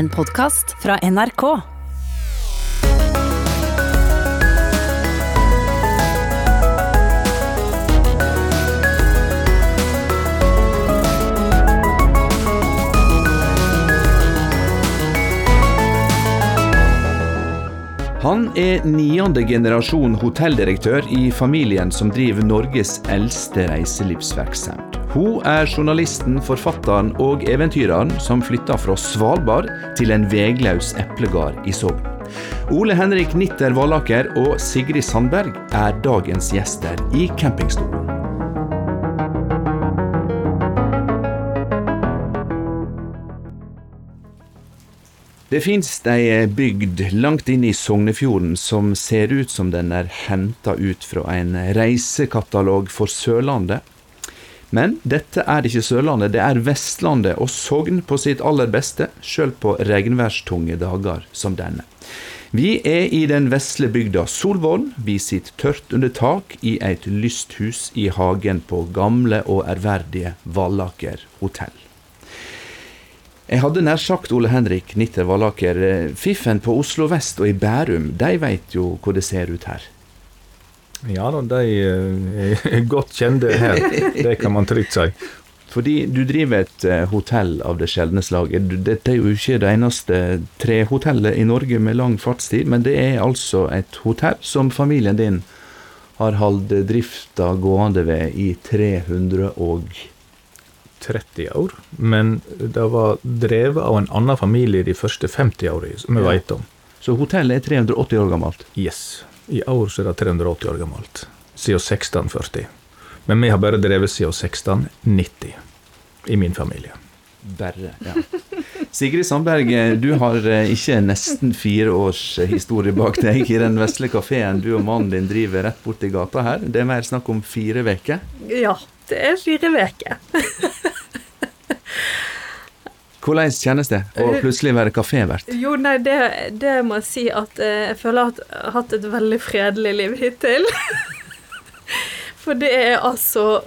En podkast fra NRK. Han er niende generasjon hotelldirektør i familien som driver Norges eldste reiselivsvirksomhet. Hun er journalisten, forfatteren og eventyreren som flytta fra Svalbard til en vegløs eplegard i Sogn. Ole Henrik Nitter Vallaker og Sigrid Sandberg er dagens gjester i campingstolen. Det fins ei bygd langt inne i Sognefjorden som ser ut som den er henta ut fra en reisekatalog for Sørlandet. Men dette er ikke Sørlandet, det er Vestlandet og Sogn på sitt aller beste, sjøl på regnværstunge dager som denne. Vi er i den vesle bygda Solvorn. Vi sitter tørt under tak i et lysthus i hagen på gamle og ærverdige Vallaker hotell. Jeg hadde nær sagt, Ole Henrik Nitter Vallaker, eh, fiffen på Oslo vest og i Bærum, de veit jo hvor det ser ut her. Ja da, de eh, er godt kjente her. Det kan man trygt si. Fordi du driver et eh, hotell av det sjeldne slaget. Dette er jo ikke det eneste trehotellet i Norge med lang fartstid, men det er altså et hotell som familien din har holdt drifta gående ved i 300 og 30 år. Men det var drevet av en annen familie de første 50 årene, som vi Ja. vet om. Så hotellet er 380 år gammelt. Yes. I år så er det 380 år gammelt. Siden 1640. Men vi har bare drevet siden 1690 i min familie. Bare, ja. Sigrid Sandberg, du har eh, ikke nesten fire års eh, historie bak deg i den vesle kafeen du og mannen din driver rett borti gata her. Det er mer snakk om fire uker. Ja, det er fire uker. Hvordan kjennes det å plutselig være kafévert? Jo, nei, det, det må jeg si at eh, jeg føler at jeg har hatt et veldig fredelig liv hittil. For det er altså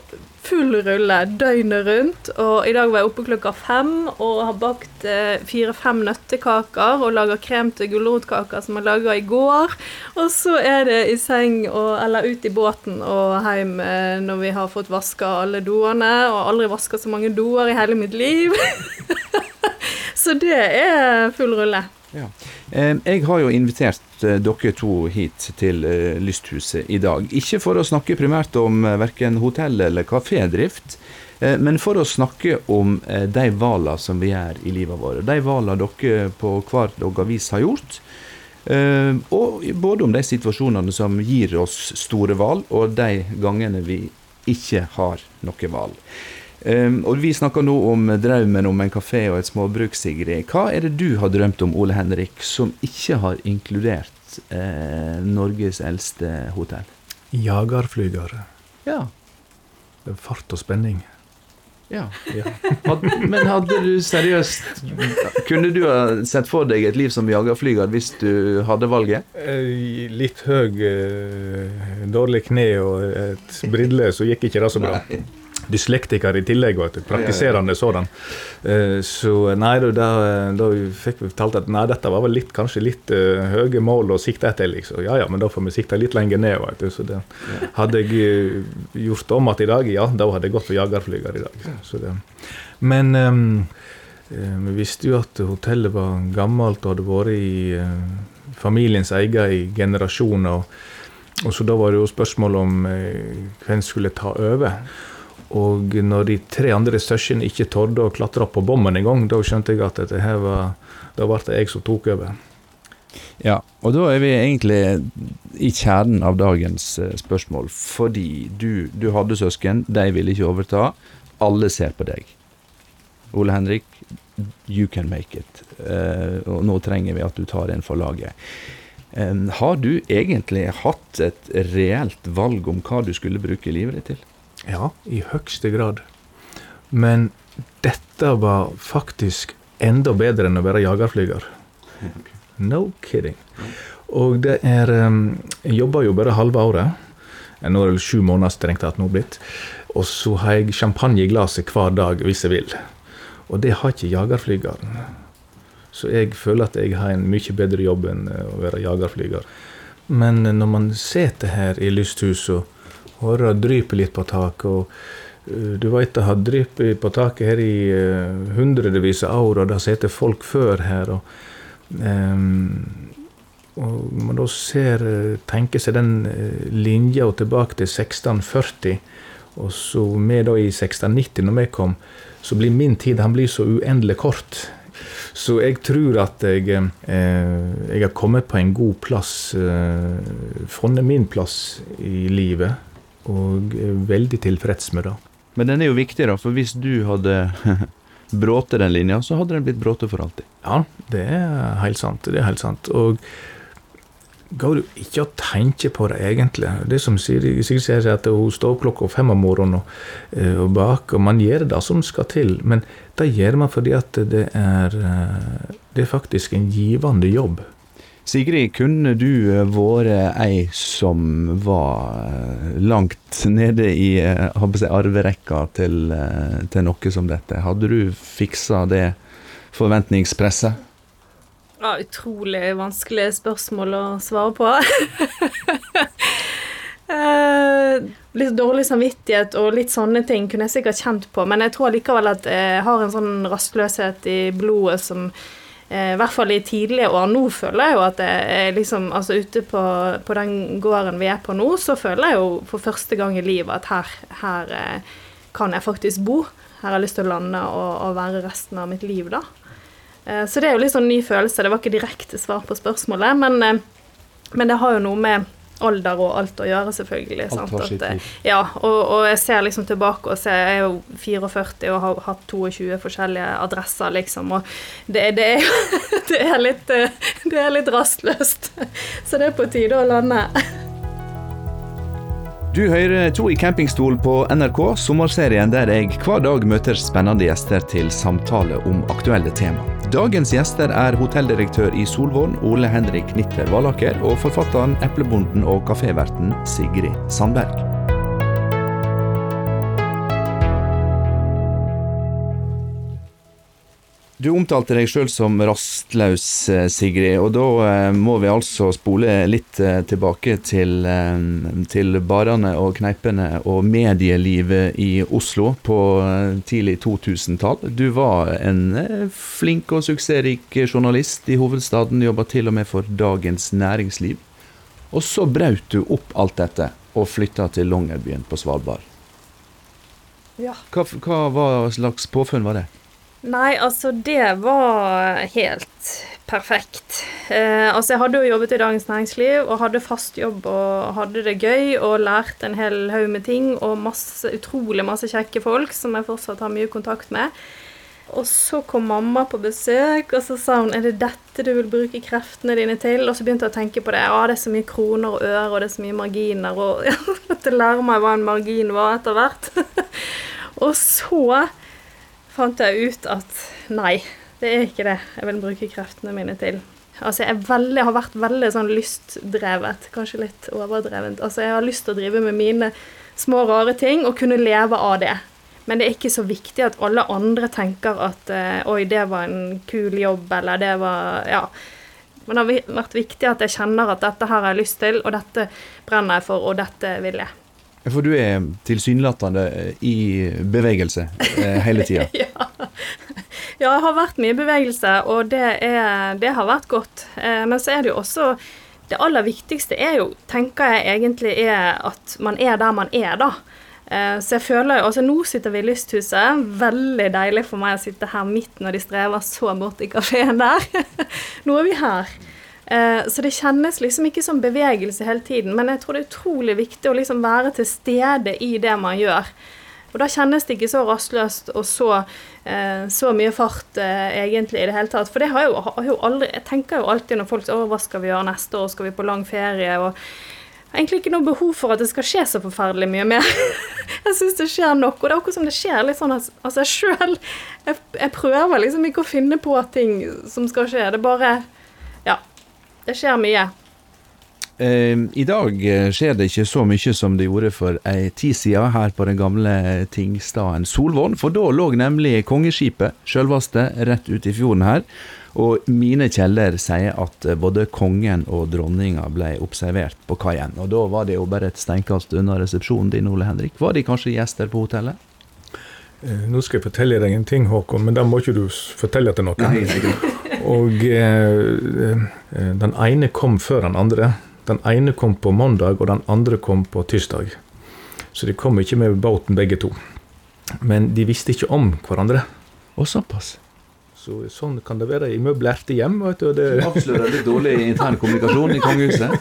full rulle døgnet rundt. Og i dag var jeg oppe klokka fem og har bakt eh, fire-fem nøttekaker og laga krem til gulrotkaker som jeg laga i går. Og så er det i seng og, eller ut i båten og hjem eh, når vi har fått vaska alle doene. Og aldri vaska så mange doer i hele mitt liv. så det er full rulle. Ja. Eh, Jeg har jo invitert eh, dere to hit til eh, Lysthuset i dag. Ikke for å snakke primært om verken hotell- eller kafédrift, eh, men for å snakke om eh, de valene som vi gjør i livet vårt. De valene dere på hver deres vis har gjort. Eh, Og både om de situasjonene som gir oss store valg, og de gangene vi ikke har noe valg. Um, og Vi snakker nå om drømmen om en kafé og et småbruk, Sigrid. Hva er det du har drømt om, Ole Henrik, som ikke har inkludert eh, Norges eldste hotell? Jagerflygere. Ja. Det er Fart og spenning. ja. Ja. Had, men hadde du seriøst Kunne du ha sett for deg et liv som jagerflyger hvis du hadde valget? Eh, Litt høy, eh, dårlig kne og et brille, så gikk ikke det så bra. Dyslektiker i tillegg, vet du. praktiserende sådan. Eh, Så nei, da, da, da fikk vi fortalt at nei, dette var vel litt, kanskje litt uh, høye mål å sikte etter. liksom. Ja ja, men da får vi sikte litt lenger ned. Vet du. Så det, hadde jeg eh, gjort om igjen i dag, ja, da hadde jeg gått for jagerflyger i dag. Så det. Men eh, vi visste jo at hotellet var gammelt og hadde vært i uh, familiens eie i generasjoner. Og, og så da var det jo spørsmål om uh, hvem skulle ta over. Og når de tre andre søsknene ikke torde å klatre opp på bommen engang, da skjønte jeg at dette her var Da ble det jeg som tok over. Ja, og da er vi egentlig i kjernen av dagens eh, spørsmål. Fordi du, du hadde søsken, de ville ikke overta. Alle ser på deg. Ole Henrik, you can make it. Uh, og nå trenger vi at du tar en for laget. Um, har du egentlig hatt et reelt valg om hva du skulle bruke livet ditt til? Ja, i høyeste grad. Men dette var faktisk enda bedre enn å være jagerflyger. No kidding. Og det er um, Jeg jobber jo bare halve året. Nå er det sju måneder strengt tatt nå blitt. Og så har jeg champagne i glasset hver dag hvis jeg vil. Og det har ikke jagerflygeren. Så jeg føler at jeg har en mye bedre jobb enn eh, å være jagerflyger. Men når man sitter her i lysthuset det dryper litt på taket og eh, du vet det har dryppet på taket her i uh, hundrevis av år, og det har sittet folk før her. Og, um, og man da ser, tenker seg den linja tilbake til 1640, og så vi da i 1690, når vi kom, så blir min tid han blir så uendelig kort. Så jeg tror at jeg, eh, jeg har kommet på en god plass, eh, funnet min plass i livet, og er veldig tilfreds med det. Men den er jo viktig, da, for hvis du hadde bråte den linja, så hadde den blitt bråte for alltid. Ja, det er helt sant. Det er helt sant. Og går du ikke å tenke på det, egentlig. Det som Sigrid sier, at hun står opp klokka fem om morgenen og, bak, og baker. Man gjør det som skal til, men det gjør man fordi at det er, eh, det er faktisk en givende jobb. Sigrid, kunne du eh, vært ei som var langt nede i si, arverekka til, til noe som dette? Hadde du fiksa det forventningspresset? Ja, utrolig vanskelige spørsmål å svare på. eh, litt dårlig samvittighet og litt sånne ting kunne jeg sikkert kjent på, men jeg tror likevel at jeg har en sånn rastløshet i blodet som eh, i hvert fall i tidlige år nå føler jeg jo at jeg liksom Altså ute på, på, den gården vi er på nå, så føler jeg jo for første gang i livet at her, her eh, kan jeg faktisk bo. Her har jeg lyst til å lande og, og være resten av mitt liv, da. Eh, så det er jo litt sånn ny følelse. Det var ikke direkte svar på spørsmålet, men, eh, men det har jo noe med alder og alt å gjøre, selvfølgelig. Alt har sitt liv. Ja, og, og, jeg ser liksom tilbake og ser Jeg er jo 44 og har hatt 22 forskjellige adresser, liksom, og det, det, er, det er, litt, eh, det er litt rastløst. Så det er på tide å lande. Du hører To i campingstol på NRK, sommerserien der jeg hver dag møter spennende gjester til samtale om aktuelle tema. Dagens gjester er hotelldirektør i Solvorn, Ole Henrik Nitter Valaker, og forfatteren, eplebonden og kaféverten Sigrid Sandberg. Du omtalte deg sjøl som rastløs, eh, Sigrid, og da eh, må vi altså spole litt eh, tilbake til, til barene og kneipene og medielivet i Oslo på tidlig 2000-tall. Du var en flink og suksessrik journalist i hovedstaden, jobba til og med for Dagens Næringsliv. Og så brøt du opp alt dette og flytta til Longyearbyen på Svalbard. Ja. Hva, hva slags påfunn var det? Nei, altså det var helt perfekt. Eh, altså jeg hadde jo jobbet i Dagens Næringsliv og hadde fast jobb og hadde det gøy og lært en hel haug med ting og masse, utrolig masse kjekke folk som jeg fortsatt har mye kontakt med. Og så kom mamma på besøk, og så sa hun er det dette du vil bruke kreftene dine til? Og så begynte jeg å tenke på det. Ja, det er så mye kroner og øre, og det er så mye marginer, og ja, måtte lære meg hva en margin var etter hvert. og så fant jeg ut at nei, det er ikke det jeg vil bruke kreftene mine til. Altså, jeg, veldig, har vært veldig sånn lystdrevet, kanskje litt overdrevent. Altså, jeg har lyst til å drive med mine små, rare ting og kunne leve av det. Men det er ikke så viktig at alle andre tenker at uh, oi, det var en kul jobb, eller det var Ja. Men det har vært viktig at jeg kjenner at dette her har jeg lyst til, og dette brenner jeg for, og dette vil jeg. For du er tilsynelatende i bevegelse eh, hele tida. ja. ja, jeg har vært mye i bevegelse, og det, er, det har vært godt. Eh, men så er det jo også Det aller viktigste er jo, tenker jeg egentlig, er at man er der man er, da. Eh, så jeg føler jo Altså, nå sitter vi i lysthuset. Veldig deilig for meg å sitte her midt når de strever så bort i kafeen der. nå er vi her. Eh, så det kjennes liksom ikke som bevegelse hele tiden, men jeg tror det er utrolig viktig å liksom være til stede i det man gjør. Og da kjennes det ikke så rastløst og så, eh, så mye fart eh, egentlig i det hele tatt. For det har jo, har jo aldri Jeg tenker jo alltid når folk sier 'Å, hva skal vi gjøre neste år? Skal vi på lang ferie?' og egentlig ikke noe behov for at det skal skje så forferdelig mye mer. jeg syns det skjer nok, og det er akkurat som det skjer litt sånn av seg sjøl. Jeg, jeg prøver liksom ikke å finne på ting som skal skje. Det bare det skjer mye. Eh, I dag eh, skjer det ikke så mye som det gjorde for ei tid siden her på den gamle tingstaden Solvorn, for da lå nemlig kongeskipet, sjølvaste, rett ute i fjorden her. Og mine kjeller sier at eh, både kongen og dronninga ble observert på kaien. Og da var det jo bare et steinkast unna resepsjonen din, Ole Henrik. Var de kanskje gjester på hotellet? Eh, Nå skal jeg fortelle deg en ting, Håkon, men da må ikke du fortelle til noen. Og eh, eh, den ene kom før den andre. Den ene kom på mandag, og den andre kom på tirsdag. Så de kom ikke med båten begge to. Men de visste ikke om hverandre. Og såpass. Så sånn kan det være i møblerte hjem. Vet du, det, Avslører litt dårlig intern kommunikasjon i kongehuset.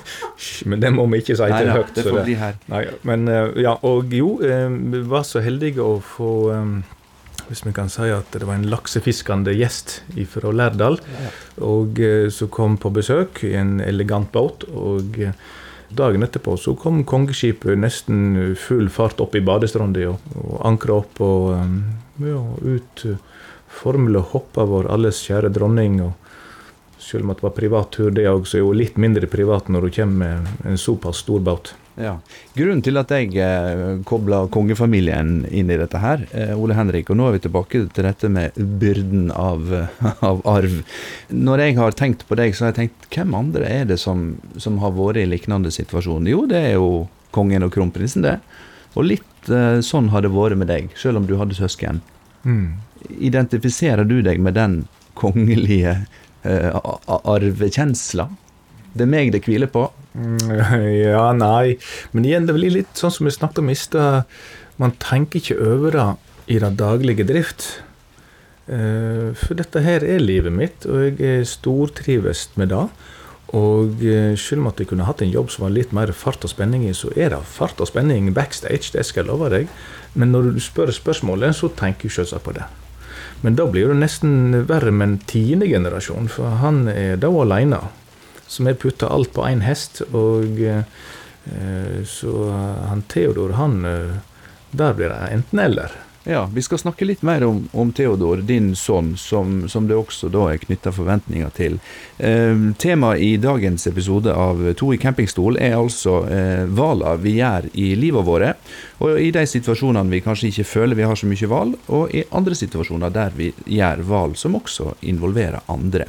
Men det må vi ikke si til da, høyt. det får bli her. Nei, men eh, ja, og jo, eh, vi var så heldige å få Hvis vi kan si at det var en laksefiskende gjest fra Lærdal, og eh, som kom på besøk i en elegant båt. Og eh, dagen etterpå så kom kongeskipet nesten full fart opp i badestranda og, og ankra opp og eh, ja, ut Formel og hoppa vår alles kjære dronning. og selv om det var privat tur, det òg, så er jo litt mindre privat når hun kommer med en såpass stor båt. Ja. Grunnen til at jeg eh, kobla kongefamilien inn i dette her, eh, Ole Henrik, og nå er vi tilbake til dette med byrden av, av arv. Når jeg har tenkt på deg, så har jeg tenkt hvem andre er det som, som har vært i lignende situasjon? Jo, det er jo kongen og kronprinsen, det. Og litt eh, sånn har det vært med deg, selv om du hadde søsken. Identifiserer du deg med den kongelige eh, arvekjensla? Det er meg det hviler på. Mm, Ja, nei. Men igjen, det blir litt sånn som vi snakket om i stad. Man tenker ikke over det i den daglige drift. Eh, For dette her er livet mitt, og jeg er stortrives med det. Og eh, selv om at jeg kunne hatt en jobb som var litt mer fart og spenning i, så er det fart og spenning backstage, det skal jeg love deg. Men når du spør spørsmålet, så tenker jeg selvsagt på det. Men da blir det nesten verre med en tiende generasjon, for han er da alene. Som vi putta alt på én hest. Og eh, så han Theodor, han eh, Der blir det enten-eller. Ja, vi skal snakke litt mer om, om Theodor, din sønn, som, som det også da er knytta forventninger til. Eh, Temaet i dagens episode av To i campingstol er altså eh, valga vi gjør i livet våre. Og i de situasjonene vi kanskje ikke føler vi har så mye valg, og i andre situasjoner der vi gjør valg som også involverer andre.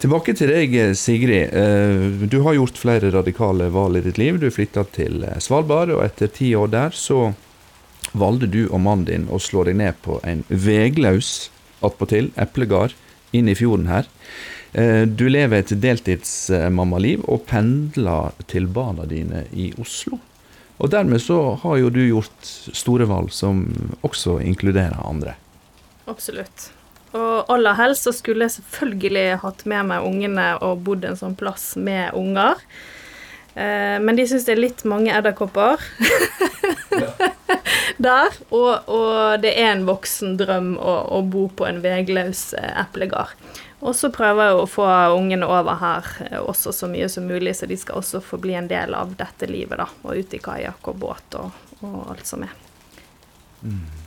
Tilbake til deg, Sigrid. Eh, Du har gjort flere radikale valg i ditt liv. Du flytta til eh, Svalbard, og etter ti år der så valgte du og mannen din å slå deg ned på en vegløs, attpåtil, eplegard inn i fjorden her. Eh, Du lever et deltidsmammaliv og pendler til barna dine i Oslo. Og dermed så har jo du gjort store valg som også inkluderer andre. Absolutt. Og aller helst så skulle jeg selvfølgelig hatt med meg ungene og bodd en sånn plass med unger. Eh, men de syns det er litt mange edderkopper der. Og, og det er en voksen drøm å, å bo på en vegløs eh, eplegard. Og så prøver jeg å få ungene over her eh, også så mye som mulig, så de skal også få bli en del av dette livet, da. Og ut i kajakk og båt og, og alt som er.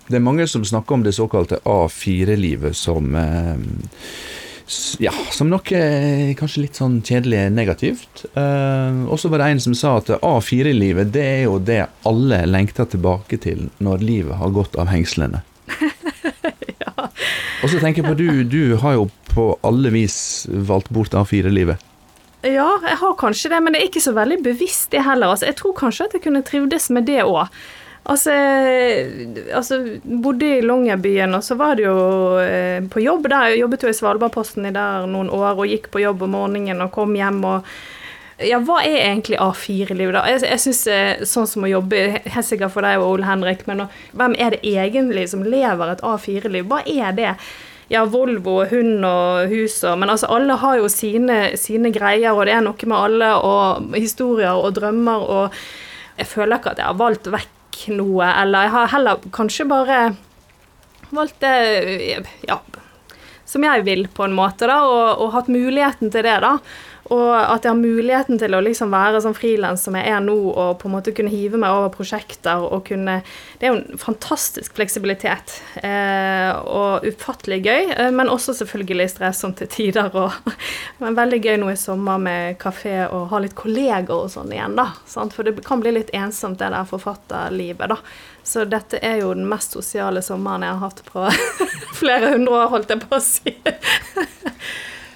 Det er mange som snakker om det såkalte A4-livet som eh, ja, som noe kanskje litt sånn kjedelig negativt. Eh, og så var det en som sa at A4-livet det er jo det alle lengter tilbake til når livet har gått av hengslene. Og så tenker jeg på du, du har jo på alle vis valgt bort A4-livet. Ja, jeg har kanskje det, men det er ikke så veldig bevisst det heller. Altså, jeg tror kanskje at jeg kunne trivdes med det òg. Altså, altså, bodde i Longyearbyen, og så var det jo eh, på jobb der. Jeg jobbet jo i Svalbardposten i der noen år, og gikk på jobb om morgenen og kom hjem og ja, hva er egentlig A4-livet, da? Jeg, jeg synes, eh, Sånn som å jobbe Helt sikkert for deg og Ole Henrik, men og, hvem er det egentlig som lever et A4-liv? Hva er det? Ja, Volvo og hund og hus og Men altså, alle har jo sine, sine greier, og det er noe med alle, og historier og drømmer, og jeg føler ikke at jeg har valgt vekk noe, eller jeg har heller kanskje bare valgt det Ja som jeg vil, på en måte, da, og, og hatt muligheten til det, da. og at jeg har muligheten til å liksom være sånn frilans som jeg er nå, og på en måte kunne hive meg over prosjekter og kunne Det er jo en fantastisk fleksibilitet. Eh, og ufattelig gøy, eh, men også selvfølgelig stresssomt til tider. Og, men veldig gøy nå i sommer med kafé og ha litt kolleger og sånn igjen, da. Sant? For det kan bli litt ensomt, det der forfatterlivet, da. Så dette er jo den mest sosiale sommeren jeg har hatt på flere hundre år, holdt jeg på å si.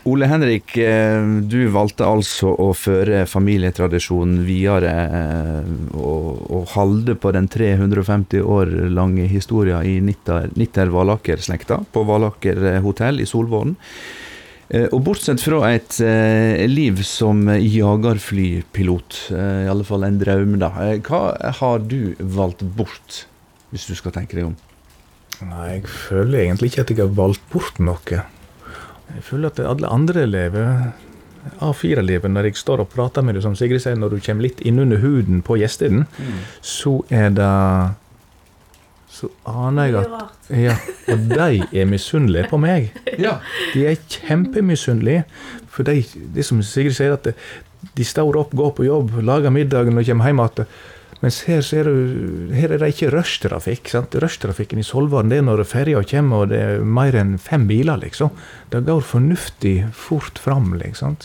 Ole Henrik, eh, du valgte altså å føre familietradisjonen videre eh, og, og holde på den 350 år lange historien i Nitter-Valaker-slekta på Valaker hotell i Solvåren. Eh, og bortsett fra et liv som jagerflypilot, i alle fall en drøm, da. Hva har du valgt bort, hvis du skal tenke deg om? Nei, jeg føler egentlig ikke at jeg har valgt bort noe. Jeg føler at alle andre lever A4-livet, når jeg står og prater med deg, som Sigrid sier, når du kommer litt innunder huden på gjestene, mm. så er det Så aner jeg at Ja, og de er misunnelige på meg. Ja. De er kjempemisunnelige. For de, det som Sigrid sier, at de står opp, går på jobb, lager middagen og kommer hjem igjen. Mens her, du, her, er det ikke rushtrafikk. Rushtrafikken i Solvaren det er når ferja kommer og det er mer enn fem biler. liksom. Det går fornuftig fort fram. liksom.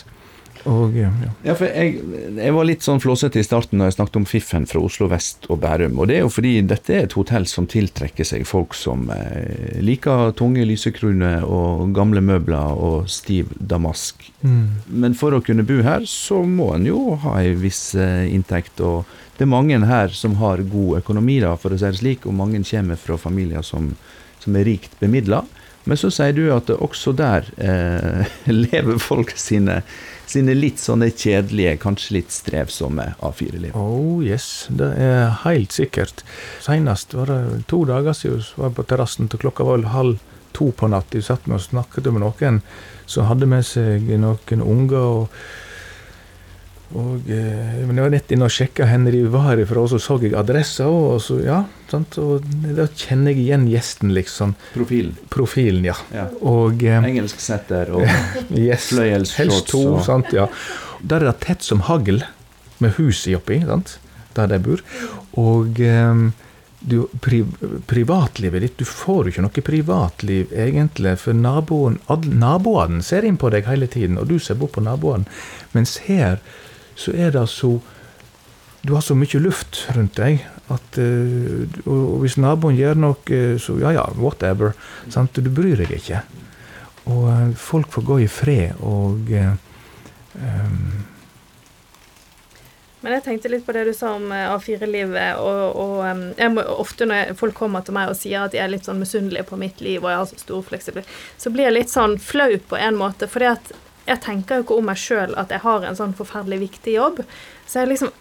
Og, ja. ja. for jeg, jeg, var litt sånn flåsete i starten når jeg snakket om Fiffen fra Oslo vest og Bærum. Og det er jo fordi dette er et hotell som tiltrekker seg folk som eh, liker tunge lysekroner og gamle møbler og stiv damask. Mm. Men for å kunne bo her, så må en jo ha ei viss eh, inntekt. og det er mange her som har god økonomi, da, for å si det slik, og mange kommer fra familier som, som er rikt bemidla. Men så sier du at også der eh, lever folk sine, sine, litt sånne kjedelige, kanskje litt strevsomme A4-liv. Oh yes, det er helt sikkert. Senest var det to dager siden vi var på terrassen til klokka var halv to på natt. Vi satt med og snakket med noen som hadde med seg noen unger. og og, eh, men jeg var nett inne og sjekka hvor de var ifra, og så så jeg adressa. Og, så, ja, sant? og da kjenner jeg igjen gjesten, liksom. Profilen. Profilen, ja. ja. Og, eh, Engelsk setter og yes, fløyelsshorts. Helst to, og... sant, ja. Der er det tett som hagl, med huset oppi, sant? der de bor. Og eh, du, pri, privatlivet ditt Du får jo ikke noe privatliv, egentlig, for naboen, naboene ser inn på deg hele tiden, og du ser bort på naboene. Mens her så er det så Du har så mye luft rundt deg at uh, Og hvis naboen gjør noe, så ja ja, whatever. Sant? Du bryr deg ikke. Og uh, folk får gå i fred og um, men jeg tenkte litt på det du sa om A4-livet. og, og jeg må, Ofte når folk kommer til meg og sier at de er litt sånn misunnelige på mitt liv, og jeg har så stor fleksibilitet, så blir jeg litt sånn flau på en måte. fordi at jeg tenker jo ikke om meg sjøl at jeg har en sånn forferdelig viktig jobb. Så jeg liksom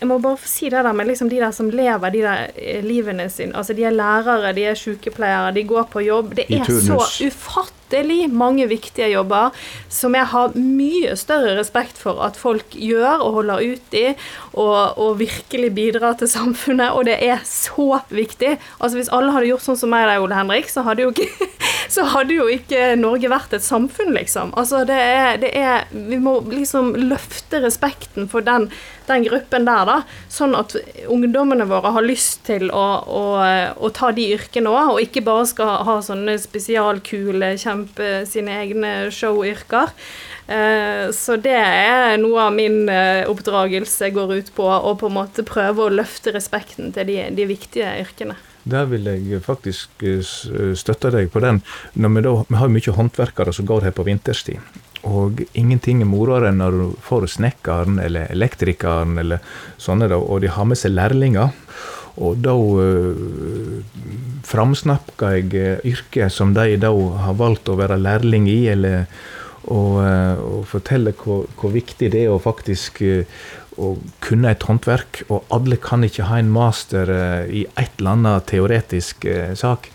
jeg må bare få si det der med liksom de der som lever de der eh, livene sine. Altså, de er lærere, de er sykepleiere, de går på jobb. Det er så ufattelig mange viktige jobber som jeg har mye større respekt for at folk gjør og holder ut i, og, og virkelig bidrar til samfunnet, og det er så viktig. Altså Hvis alle hadde gjort sånn som meg og Ole Henrik, så hadde jo ikke, hadde jo ikke Norge vært et samfunn, liksom. Altså det er, det er Vi må liksom løfte respekten for den, den gruppen der, da. Sånn at ungdommene våre har lyst til å, å, å ta de yrkene òg, og ikke bare skal ha sånne spesialkule, kjempe sine egne showyrker. Eh, så det er noe av min eh, oppdragelse går ut på, å på en måte prøve å løfte respekten til de, de viktige yrkene. Der vil jeg faktisk eh, støtte deg på den. Når vi, da, vi har mye håndverkere som går her på vinterstid. Og ingenting er moroere enn når du får snekkeren eller elektrikeren eller sånne, og de har med seg lærlinger. Og da uh, framsnakka jeg yrket som de da har valgt å være lærling i, eller og, og fortelle hvor, hvor, viktig det er å faktisk uh, å kunne et håndverk. Og alle kan ikke ha en master i et eller annet teoretisk sak.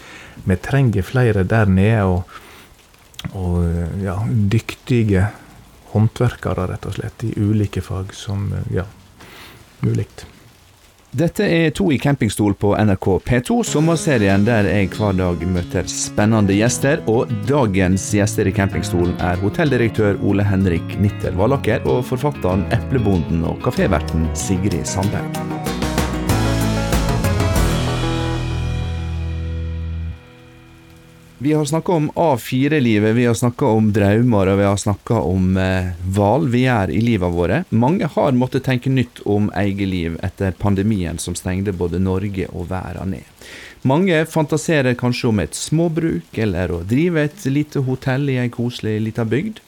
Vi trenger flere der nede, og, og ja, dyktige håndverkere, rett og slett, i ulike fag som ja, mulig. Dette er To i campingstol på NRK P2, sommerserien der jeg hver dag møter spennende gjester. Og dagens gjester i campingstolen er hotelldirektør Ole Henrik Nitter Vallaker og forfatteren Eplebonden og kaféverten Sigrid Sandberg. Vi har snakka om A4-livet, vi har snakka om drømmer og vi har snakka om eh, valg vi gjør i livet våre. Mange har måttet tenke nytt om eget liv etter pandemien som stengte både Norge og verden ned. Mange fantaserer kanskje om et småbruk eller å drive et lite hotell i ei koselig lita bygd.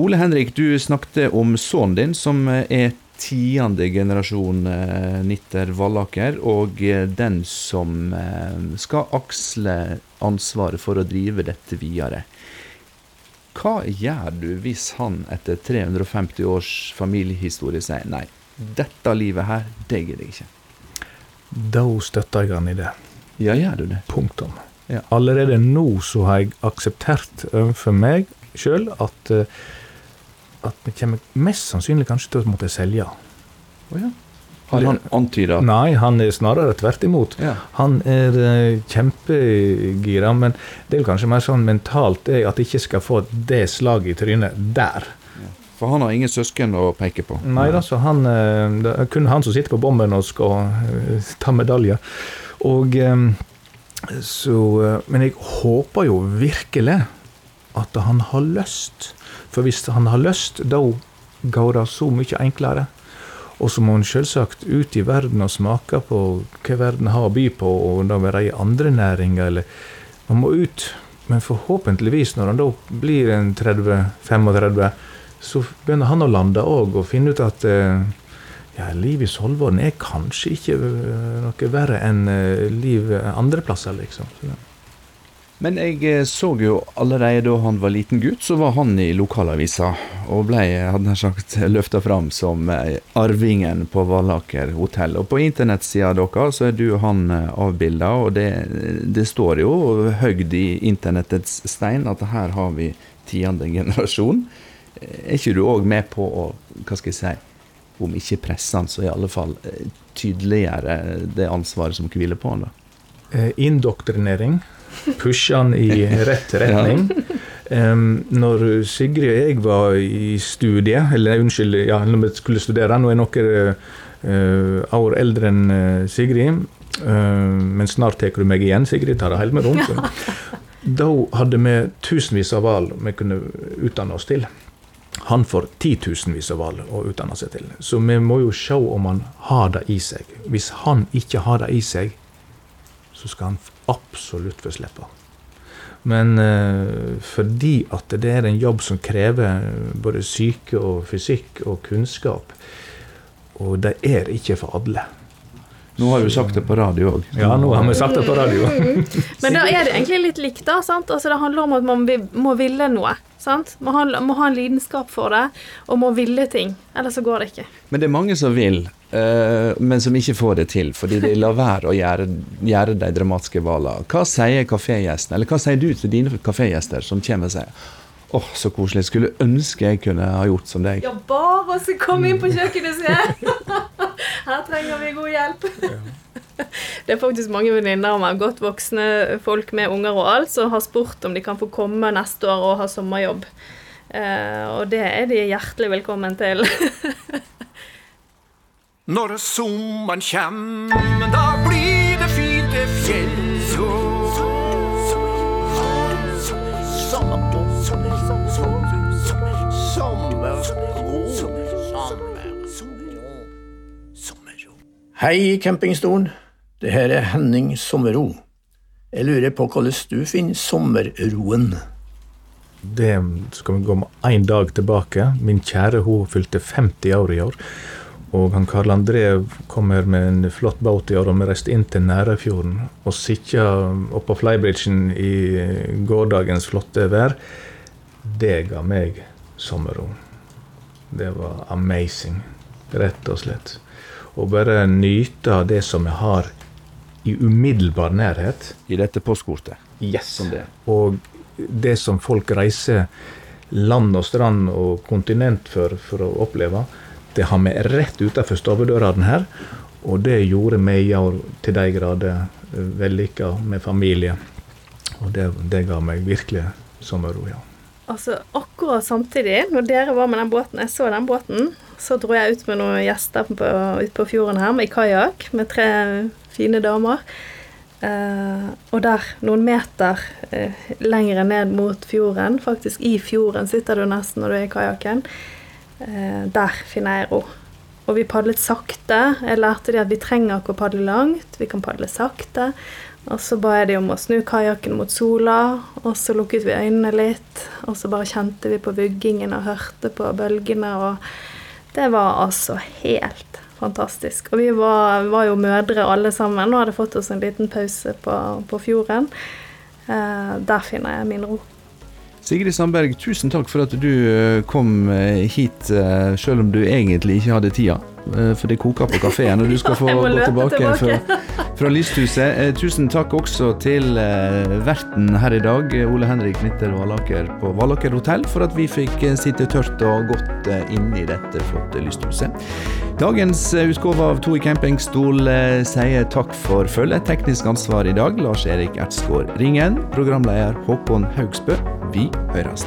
Ole Henrik, du snakket om sønnen din, som er tiende generasjon eh, Nitter Vallaker, og eh, den som eh, skal aksle ansvaret for å drive dette videre. Hva gjør du hvis han etter 350 års familiehistorie sier nei, dette livet her, det gidder jeg ikke? Da støtter jeg han i det. Ja, gjør du det? Punktum. Ja. Allerede nå så har jeg akseptert overfor meg sjøl at eh, at vi kommer mest sannsynlig kanskje til å måtte selge. Oh, ja. Har han antyda Nei, han er snarere tvert imot. Ja. Han er eh, kjempegira, men det er jo kanskje mer sånn mentalt at jeg ikke skal få det slaget i trynet der. For han har ingen søsken å peke på? Nei da, så han, eh, det er kun han som sitter på bomben og skal eh, ta medaljer. Og så Men jeg håper jo virkelig at han har lyst. For hvis han har lyst, da går det så mye enklere. Og så må en selvsagt ut i verden og smake på hva verden har å by på, og da være i andre næringer, eller Man må ut. Men forhåpentligvis, når han da blir en 30-35, så begynner han å lande òg, og finne ut at eh, ja, liv i Solvorn er kanskje ikke eh, noe verre enn eh, liv andre plasser, liksom. Så, ja. Men jeg eh, så jo allerede da han var liten gutt, så var han i lokalavisa. Og ble, hadde jeg sagt, løfta fram som eh, arvingen på Vallaker hotell. Og på internettsida deres så er du og han eh, avbilda, og det, det står jo høgd i internettets stein at her har vi tiende generasjon. Er ikke du òg med på å, hva skal jeg si, om ikke presse han, så i alle fall tydeliggjøre det ansvaret som hviler på han? da? Eh, Indoktrinering. Pushe han i rett retning. Um, når Sigrid og jeg var i studiet, eller unnskyld, ja, når vi skulle studere Nå er noen uh, år eldre enn uh, Sigrid, uh, men snart tar du meg igjen, Sigrid. tar det hele med rom. Da hadde vi tusenvis av valg vi kunne utdanne oss til. Han får titusenvis av valg å utdanne seg til. Så vi må jo se om han har det i seg. Hvis han ikke har det i seg, så skal han absolutt få slippe. Men eh, fordi at det er en jobb som krever både syke og fysikk og kunnskap, og det er ikke for alle. Nå har du sagt det på radio òg. Ja, nå har vi sagt det på radio. Men da er det egentlig litt likt, da. sant? Altså, det handler om at man må ville noe. sant? Må ha, må ha en lidenskap for det, og må ville ting. Ellers så går det ikke. Men det er mange som vil, eh, men som ikke får det til, fordi de lar være å gjøre, gjøre de dramatiske valgene. Hva sier kafégjestene, eller hva sier du til dine kafégjester som kommer og sier Åh, så koselig. Skulle ønske jeg kunne ha gjort som deg. Ja, bare så kom inn på kjøkkenet, sier jeg. Her trenger vi god hjelp. Det er faktisk mange venninner av meg, godt voksne folk med unger og alt, som har spurt om de kan få komme neste år og ha sommerjobb. Eh, og det er de hjertelig velkommen til. Når sommeren kjem, da blir Hei, campingstolen. Det her er Henning Sommerro. Jeg lurer på hvordan du finner sommerroen. Det skal vi gå med én dag tilbake. Min kjære hun fylte 50 år i år. Og han Karl André kommer med en flott båt i år, og vi reiste inn til Nærøyfjorden. Og sitte oppå flybridgen i gårsdagens flotte vær, det ga meg sommerro. Det var amazing, rett og slett. Å bare nyte av det som vi har i umiddelbar nærhet. I dette postkortet. Yes. Som det. Og det som folk reiser land og strand og kontinent for, for å oppleve, det har vi rett utenfor stovedøra her. Og det gjorde meg i år til de grader vellykka med familie. Og det, det ga meg virkelig sommerro, ja. Altså, akkurat samtidig, når dere var med den båten, jeg så den båten, så dro jeg ut med noen gjester på, ut på fjorden her med kajakk med tre fine damer. Eh, og der, noen meter eh, lenger ned mot fjorden, faktisk i fjorden sitter du nesten når du er i kajakken, eh, der finner jeg ro. Og vi padlet sakte. Jeg lærte de at vi trenger ikke å padle langt, vi kan padle sakte. Og så ba jeg de om å snu kajakken mot sola, og så lukket vi øynene litt. Og så bare kjente vi på vuggingen og hørte på bølgene, og det var altså helt fantastisk. Og vi var, var jo mødre alle sammen og hadde fått oss en liten pause på, på fjorden. Eh, der finner jeg min ro. Sigrid Sandberg, tusen takk for at du eh, kom eh, hit, eh, selv om du egentlig ikke hadde tida. For det koker på kafeen, og du skal få gå tilbake, tilbake. Fra, fra Lysthuset. Tusen takk også til verten her i dag, Ole Henrik Nitter Valaker på Valaker hotell, for at vi fikk sitte tørt og godt inne i dette flotte lysthuset. Dagens utgave av To i campingstol sier takk for følget. Teknisk ansvar i dag, Lars Erik Ertsgaard Ringen. Programleder Håkon Haugsbø. Vi høres.